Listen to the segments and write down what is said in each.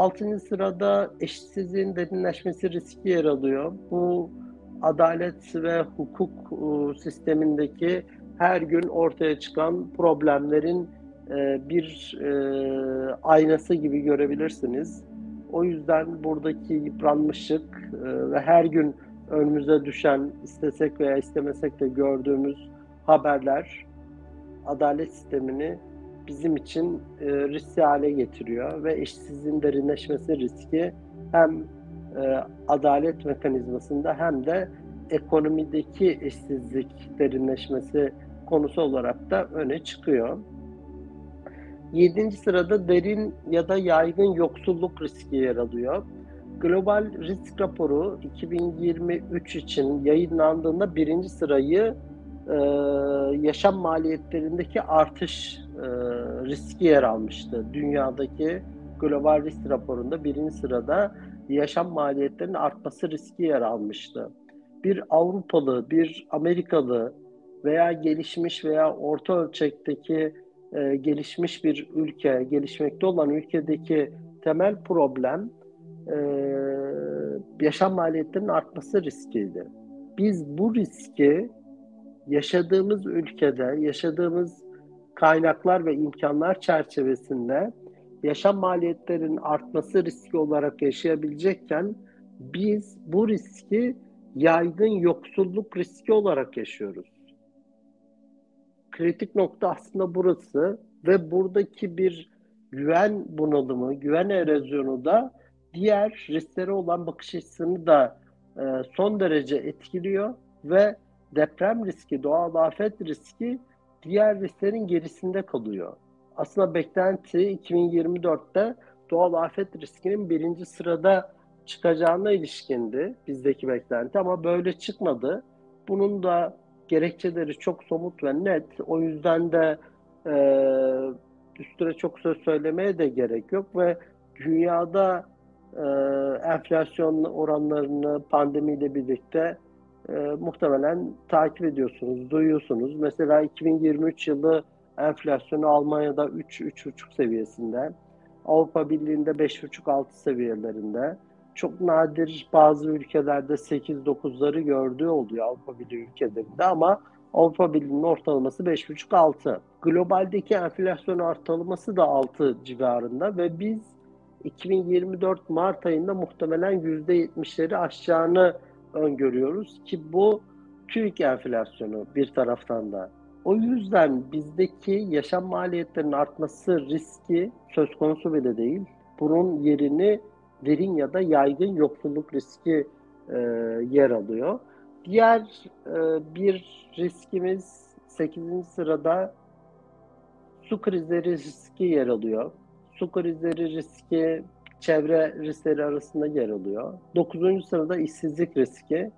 Altıncı sırada eşitsizliğin derinleşmesi riski yer alıyor. Bu adalet ve hukuk e, sistemindeki her gün ortaya çıkan problemlerin e, bir e, aynası gibi görebilirsiniz. O yüzden buradaki yıpranmışlık ve her gün önümüze düşen, istesek veya istemesek de gördüğümüz haberler adalet sistemini bizim için e, riskli hale getiriyor ve eşsizliğin derinleşmesi riski hem e, adalet mekanizmasında hem de ekonomideki eşsizlik derinleşmesi konusu olarak da öne çıkıyor. Yedinci sırada derin ya da yaygın yoksulluk riski yer alıyor. Global Risk Raporu 2023 için yayınlandığında birinci sırayı e, yaşam maliyetlerindeki artış e, riski yer almıştı. Dünyadaki global risk raporunda birinci sırada yaşam maliyetlerinin artması riski yer almıştı. Bir Avrupalı, bir Amerikalı veya gelişmiş veya orta ölçekteki e, gelişmiş bir ülke, gelişmekte olan ülkedeki temel problem e, yaşam maliyetlerinin artması riskiydi. Biz bu riski yaşadığımız ülkede, yaşadığımız kaynaklar ve imkanlar çerçevesinde yaşam maliyetlerinin artması riski olarak yaşayabilecekken biz bu riski yaygın yoksulluk riski olarak yaşıyoruz. Kritik nokta aslında burası ve buradaki bir güven bunalımı, güven erozyonu da diğer risklere olan bakış açısını da e, son derece etkiliyor ve deprem riski, doğal afet riski diğer risklerin gerisinde kalıyor. Aslında beklenti 2024'te doğal afet riskinin birinci sırada çıkacağına ilişkindi bizdeki beklenti ama böyle çıkmadı. Bunun da gerekçeleri çok somut ve net. O yüzden de e, üstüne çok söz söylemeye de gerek yok ve dünyada e, enflasyon oranlarını pandemiyle birlikte e, muhtemelen takip ediyorsunuz, duyuyorsunuz. Mesela 2023 yılı enflasyonu Almanya'da 3-3,5 seviyesinde, Avrupa Birliği'nde 5,5-6 seviyelerinde. Çok nadir bazı ülkelerde 8-9'ları gördüğü oluyor Avrupa Birliği ülkelerinde ama Avrupa Birliği'nin ortalaması 5,5-6. Globaldeki enflasyon ortalaması da 6 civarında ve biz 2024 Mart ayında muhtemelen %70'leri aşacağını öngörüyoruz ki bu TÜİK enflasyonu bir taraftan da. O yüzden bizdeki yaşam maliyetlerinin artması riski söz konusu bile değil. Bunun yerini derin ya da yaygın yoksulluk riski e, yer alıyor. Diğer e, bir riskimiz 8. sırada su krizleri riski yer alıyor. Su krizleri riski çevre riskleri arasında yer alıyor. Dokuzuncu sırada işsizlik riski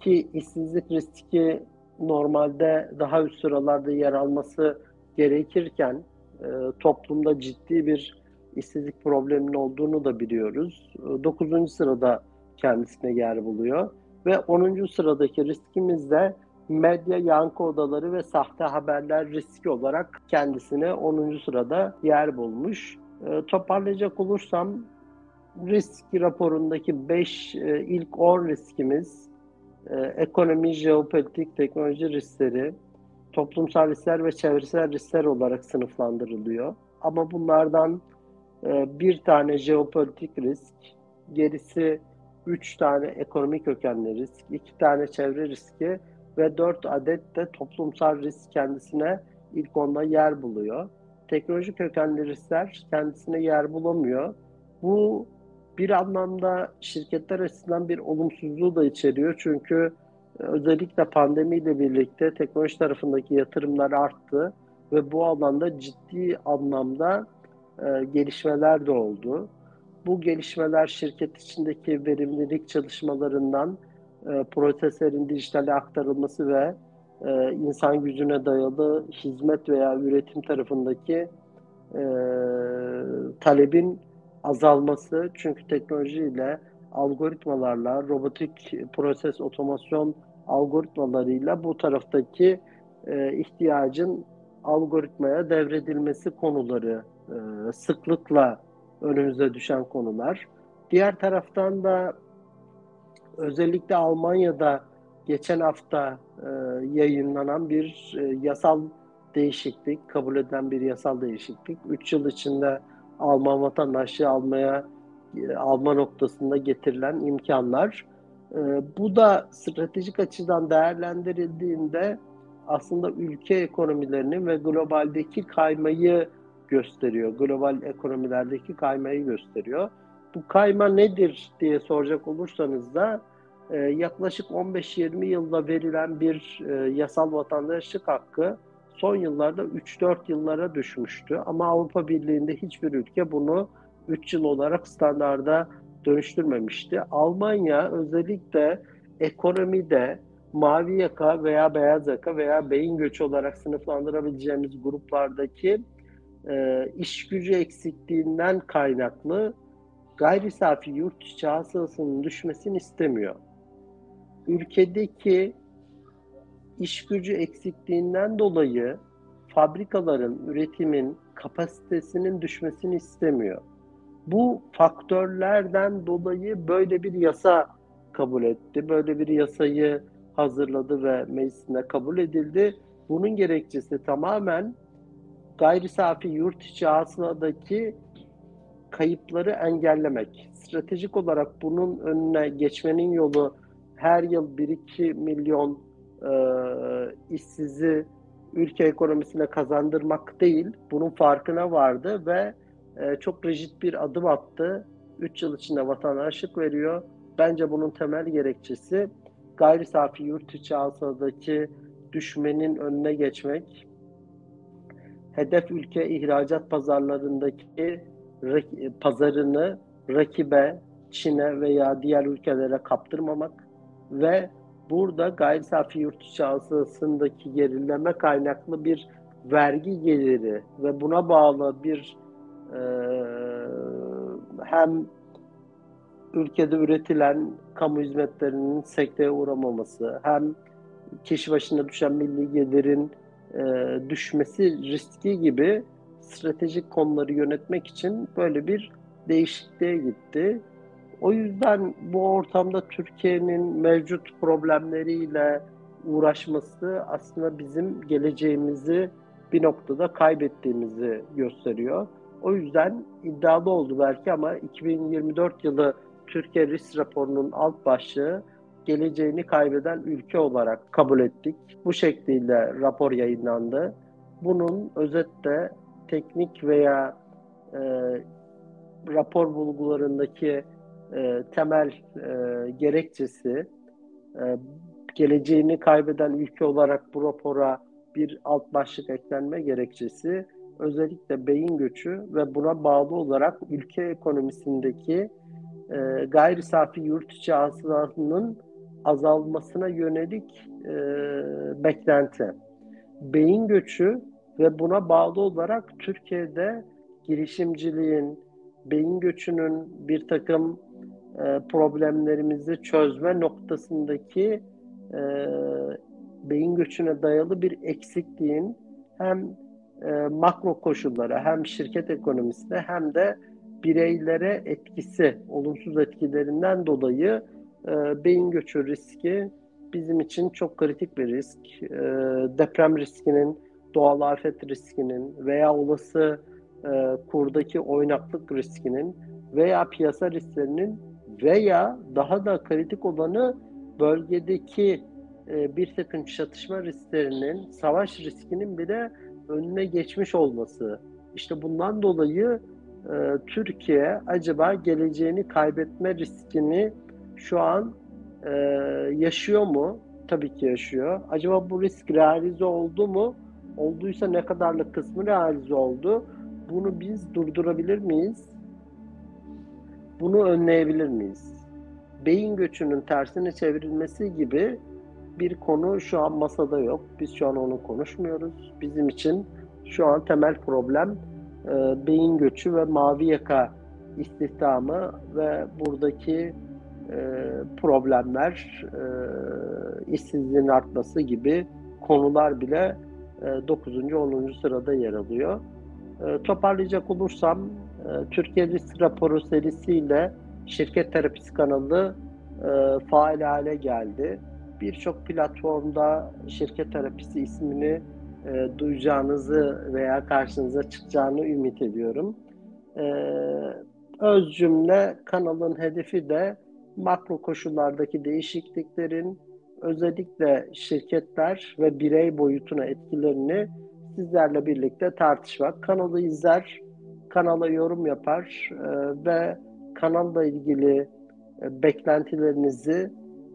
ki işsizlik riski normalde daha üst sıralarda yer alması gerekirken e, toplumda ciddi bir işsizlik probleminin olduğunu da biliyoruz. E, dokuzuncu sırada kendisine yer buluyor ve onuncu sıradaki riskimiz de medya yankı odaları ve sahte haberler riski olarak kendisine 10. sırada yer bulmuş. E, toparlayacak olursam risk raporundaki 5 e, ilk 10 riskimiz e, ekonomi, jeopolitik, teknoloji riskleri, toplumsal riskler ve çevresel riskler olarak sınıflandırılıyor. Ama bunlardan e, bir tane jeopolitik risk, gerisi 3 tane ekonomik kökenli risk, 2 tane çevre riski ve 4 adet de toplumsal risk kendisine ilk onda yer buluyor teknoloji kökenli riskler kendisine yer bulamıyor. Bu bir anlamda şirketler açısından bir olumsuzluğu da içeriyor. Çünkü e, özellikle pandemiyle birlikte teknoloji tarafındaki yatırımlar arttı ve bu alanda ciddi anlamda e, gelişmeler de oldu. Bu gelişmeler şirket içindeki verimlilik çalışmalarından e, proseslerin dijitale aktarılması ve e, insan gücüne dayalı hizmet veya üretim tarafındaki e, talebin azalması. Çünkü teknolojiyle, algoritmalarla, robotik proses otomasyon algoritmalarıyla bu taraftaki e, ihtiyacın algoritmaya devredilmesi konuları e, sıklıkla önümüze düşen konular. Diğer taraftan da özellikle Almanya'da geçen hafta e, yayınlanan bir e, yasal değişiklik, kabul edilen bir yasal değişiklik. 3 yıl içinde Alman vatandaşlığı almaya e, alma noktasında getirilen imkanlar. E, bu da stratejik açıdan değerlendirildiğinde aslında ülke ekonomilerinin ve globaldeki kaymayı gösteriyor. Global ekonomilerdeki kaymayı gösteriyor. Bu kayma nedir diye soracak olursanız da e, yaklaşık 15-20 yılda verilen bir e, yasal vatandaşlık hakkı son yıllarda 3-4 yıllara düşmüştü. Ama Avrupa Birliği'nde hiçbir ülke bunu 3 yıl olarak standarda dönüştürmemişti. Almanya özellikle ekonomide mavi yaka veya beyaz yaka veya beyin göçü olarak sınıflandırabileceğimiz gruplardaki e, iş gücü eksikliğinden kaynaklı gayri safi yurt içi hasılasının düşmesini istemiyor. Ülkedeki iş gücü eksikliğinden dolayı fabrikaların, üretimin kapasitesinin düşmesini istemiyor. Bu faktörlerden dolayı böyle bir yasa kabul etti. Böyle bir yasayı hazırladı ve meclisinde kabul edildi. Bunun gerekçesi tamamen gayri safi yurt içi hasıladaki kayıpları engellemek. Stratejik olarak bunun önüne geçmenin yolu her yıl 1-2 milyon e, işsizi ülke ekonomisine kazandırmak değil, bunun farkına vardı ve e, çok rigid bir adım attı. 3 yıl içinde vatandaşlık veriyor. Bence bunun temel gerekçesi gayri safi yurt içi hasıladaki düşmenin önüne geçmek, hedef ülke ihracat pazarlarındaki pazarını rakibe, Çin'e veya diğer ülkelere kaptırmamak ve burada gayri safi yurt içi gerileme kaynaklı bir vergi geliri ve buna bağlı bir e, hem ülkede üretilen kamu hizmetlerinin sekteye uğramaması, hem kişi başına düşen milli gelirin e, düşmesi riski gibi stratejik konuları yönetmek için böyle bir değişikliğe gitti. O yüzden bu ortamda Türkiye'nin mevcut problemleriyle uğraşması aslında bizim geleceğimizi bir noktada kaybettiğimizi gösteriyor. O yüzden iddialı oldu belki ama 2024 yılı Türkiye Risk raporunun alt başlığı geleceğini kaybeden ülke olarak kabul ettik. Bu şekliyle rapor yayınlandı. Bunun özetle teknik veya e, rapor bulgularındaki e, temel e, gerekçesi e, geleceğini kaybeden ülke olarak bu rapora bir alt başlık eklenme gerekçesi özellikle beyin göçü ve buna bağlı olarak ülke ekonomisindeki e, gayri safi yurt içi hasılasının azalmasına yönelik e, beklenti. Beyin göçü ve buna bağlı olarak Türkiye'de girişimciliğin, beyin göçünün bir takım e, problemlerimizi çözme noktasındaki e, beyin göçüne dayalı bir eksikliğin hem e, makro koşullara hem şirket ekonomisine hem de bireylere etkisi, olumsuz etkilerinden dolayı e, beyin göçü riski bizim için çok kritik bir risk. E, deprem riskinin, doğal afet riskinin veya olası e, kurdaki oynaklık riskinin veya piyasa risklerinin veya daha da kritik olanı bölgedeki e, bir takım çatışma risklerinin, savaş riskinin bile önüne geçmiş olması. İşte bundan dolayı e, Türkiye acaba geleceğini kaybetme riskini şu an e, yaşıyor mu? Tabii ki yaşıyor. Acaba bu risk realize oldu mu? Olduysa ne kadarlık kısmı realize oldu? Bunu biz durdurabilir miyiz? Bunu önleyebilir miyiz? Beyin göçünün tersine çevrilmesi gibi bir konu şu an masada yok. Biz şu an onu konuşmuyoruz. Bizim için şu an temel problem e, beyin göçü ve mavi yaka istihdamı ve buradaki e, problemler, e, işsizliğin artması gibi konular bile e, 9. 10. sırada yer alıyor. E, toparlayacak olursam Türkiye Risk Raporu serisiyle Şirket Terapisi kanalı e, faal hale geldi. Birçok platformda Şirket Terapisi ismini e, duyacağınızı veya karşınıza çıkacağını ümit ediyorum. E, öz cümle kanalın hedefi de makro koşullardaki değişikliklerin özellikle şirketler ve birey boyutuna etkilerini sizlerle birlikte tartışmak. Kanalı izler, kanala yorum yapar e, ve kanalla ilgili e, beklentilerinizi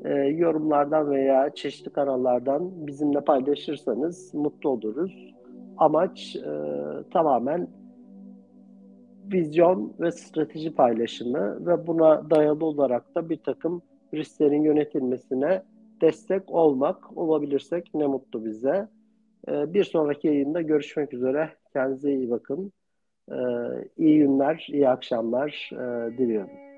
e, yorumlardan veya çeşitli kanallardan bizimle paylaşırsanız mutlu oluruz. Amaç e, tamamen vizyon ve strateji paylaşımı ve buna dayalı olarak da bir takım risklerin yönetilmesine destek olmak olabilirsek ne mutlu bize. Ee, bir sonraki yayında görüşmek üzere. Kendinize iyi bakın. Ee, iyi günler, iyi akşamlar e, diliyorum.